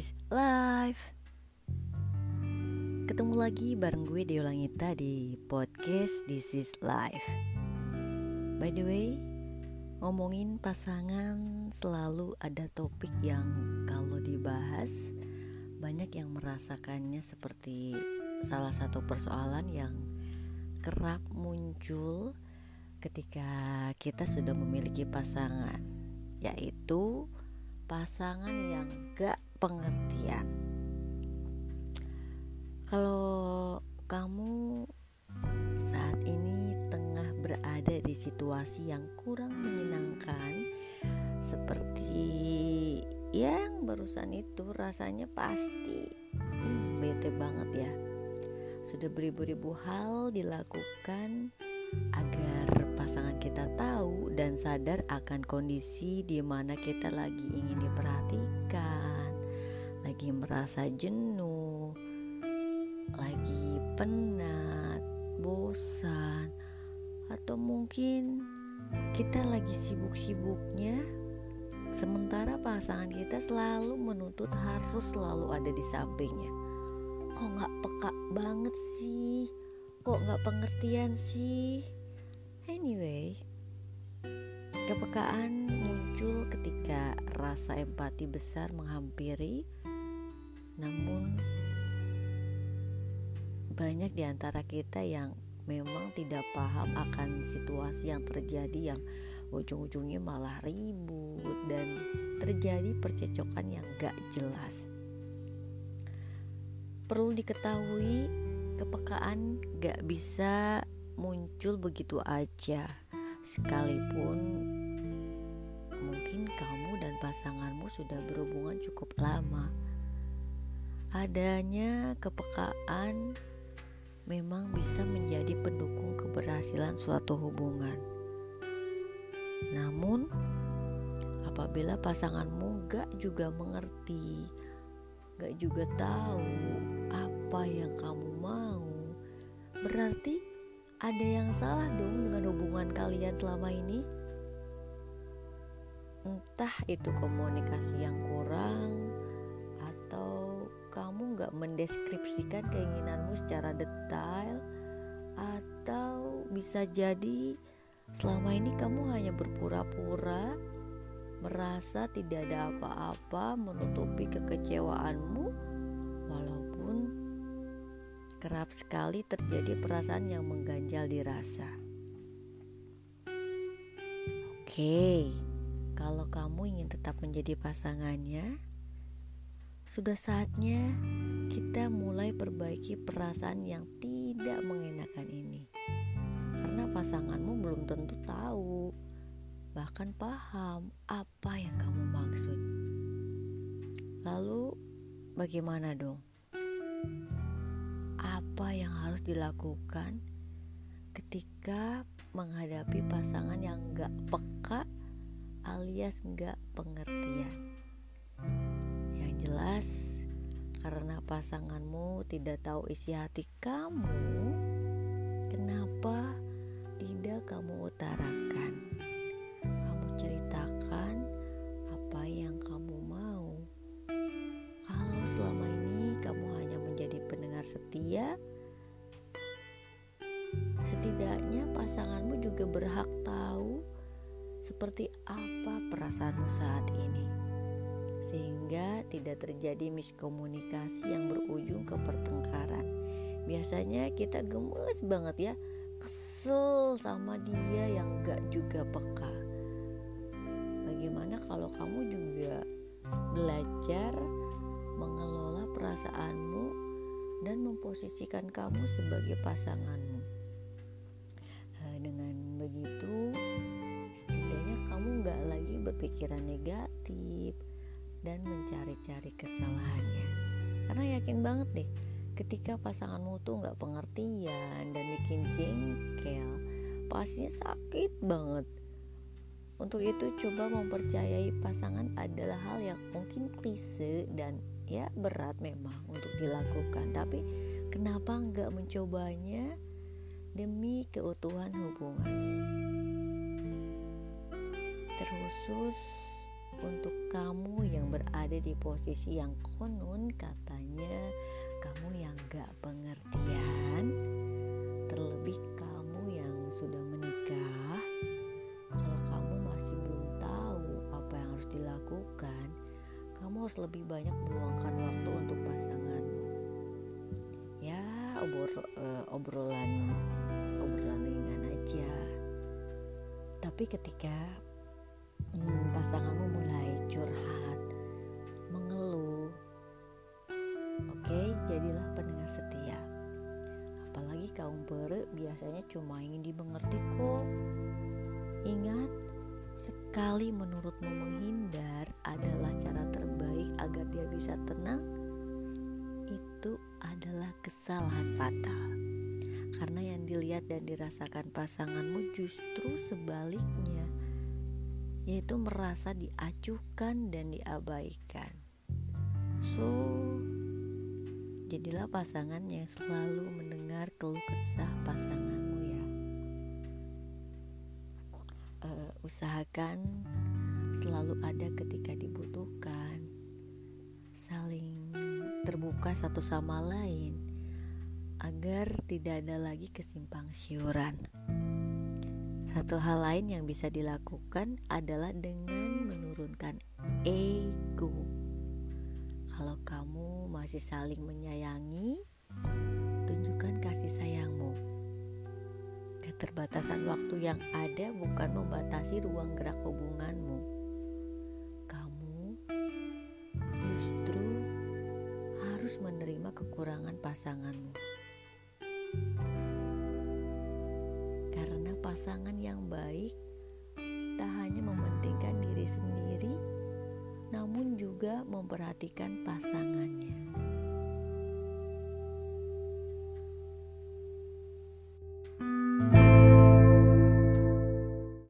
is life. Ketemu lagi bareng gue Deo Langita di podcast This is Life. By the way, ngomongin pasangan selalu ada topik yang kalau dibahas banyak yang merasakannya seperti salah satu persoalan yang kerap muncul ketika kita sudah memiliki pasangan, yaitu pasangan yang gak pengertian. Kalau kamu saat ini tengah berada di situasi yang kurang menyenangkan, seperti yang barusan itu, rasanya pasti hmm, bete banget ya. Sudah beribu-ribu hal dilakukan agar pasangan kita tahu dan sadar akan kondisi di mana kita lagi ingin diperhatikan, lagi merasa jenuh, lagi penat, bosan, atau mungkin kita lagi sibuk-sibuknya sementara pasangan kita selalu menuntut harus selalu ada di sampingnya. Kok nggak peka banget sih? kok nggak pengertian sih anyway kepekaan muncul ketika rasa empati besar menghampiri namun banyak di antara kita yang memang tidak paham akan situasi yang terjadi yang ujung-ujungnya malah ribut dan terjadi percecokan yang gak jelas. Perlu diketahui kepekaan gak bisa muncul begitu aja. Sekalipun mungkin kamu dan pasanganmu sudah berhubungan cukup lama. Adanya kepekaan memang bisa menjadi pendukung keberhasilan suatu hubungan. Namun apabila pasanganmu gak juga mengerti gak juga tahu apa yang kamu mau, berarti ada yang salah dong dengan hubungan kalian selama ini. Entah itu komunikasi yang kurang atau kamu gak mendeskripsikan keinginanmu secara detail atau bisa jadi selama ini kamu hanya berpura-pura merasa tidak ada apa-apa menutupi kekecewaanmu kerap sekali terjadi perasaan yang mengganjal dirasa. Oke, kalau kamu ingin tetap menjadi pasangannya, sudah saatnya kita mulai perbaiki perasaan yang tidak mengenakan ini. Karena pasanganmu belum tentu tahu bahkan paham apa yang kamu maksud. Lalu, bagaimana dong? Apa yang harus dilakukan ketika menghadapi pasangan yang gak peka alias gak pengertian? Yang jelas, karena pasanganmu tidak tahu isi hati kamu, kenapa tidak kamu utarakan? setia, setidaknya pasanganmu juga berhak tahu seperti apa perasaanmu saat ini, sehingga tidak terjadi miskomunikasi yang berujung ke pertengkaran. Biasanya kita gemes banget ya, kesel sama dia yang gak juga peka. Bagaimana kalau kamu juga belajar mengelola perasaanmu dan memposisikan kamu sebagai pasanganmu. Berpikiran negatif dan mencari-cari kesalahannya. Karena yakin banget deh, ketika pasanganmu tuh nggak pengertian dan bikin jengkel, pastinya sakit banget. Untuk itu coba mempercayai pasangan adalah hal yang mungkin klise dan ya berat memang untuk dilakukan tapi kenapa nggak mencobanya demi keutuhan hubungan terkhusus untuk kamu yang berada di posisi yang konon katanya kamu yang gak pengertian. Terlebih kamu yang sudah menikah kalau kamu masih belum tahu apa yang harus dilakukan kamu harus lebih banyak meluangkan waktu untuk pasanganmu. Ya obrol, uh, obrolan obrolan ringan aja. Tapi ketika hmm, pasanganmu mulai curhat, mengeluh. Oke, jadilah pendengar setia. Apalagi kaum pere biasanya cuma ingin dimengerti kok. Ingat, sekali menurutmu menghindar adalah cara terbaik agar dia bisa tenang, itu adalah kesalahan fatal. Karena yang dilihat dan dirasakan pasanganmu justru sebaliknya yaitu merasa diacuhkan dan diabaikan. So, jadilah pasangan yang selalu mendengar keluh kesah pasanganmu ya. Uh, usahakan selalu ada ketika dibutuhkan, saling terbuka satu sama lain agar tidak ada lagi kesimpang siuran. Satu hal lain yang bisa dilakukan adalah dengan menurunkan ego. Kalau kamu masih saling menyayangi, tunjukkan kasih sayangmu. Keterbatasan waktu yang ada bukan membatasi ruang gerak hubunganmu. Kamu justru harus menerima kekurangan pasanganmu. Pasangan yang baik tak hanya mementingkan diri sendiri, namun juga memperhatikan pasangannya.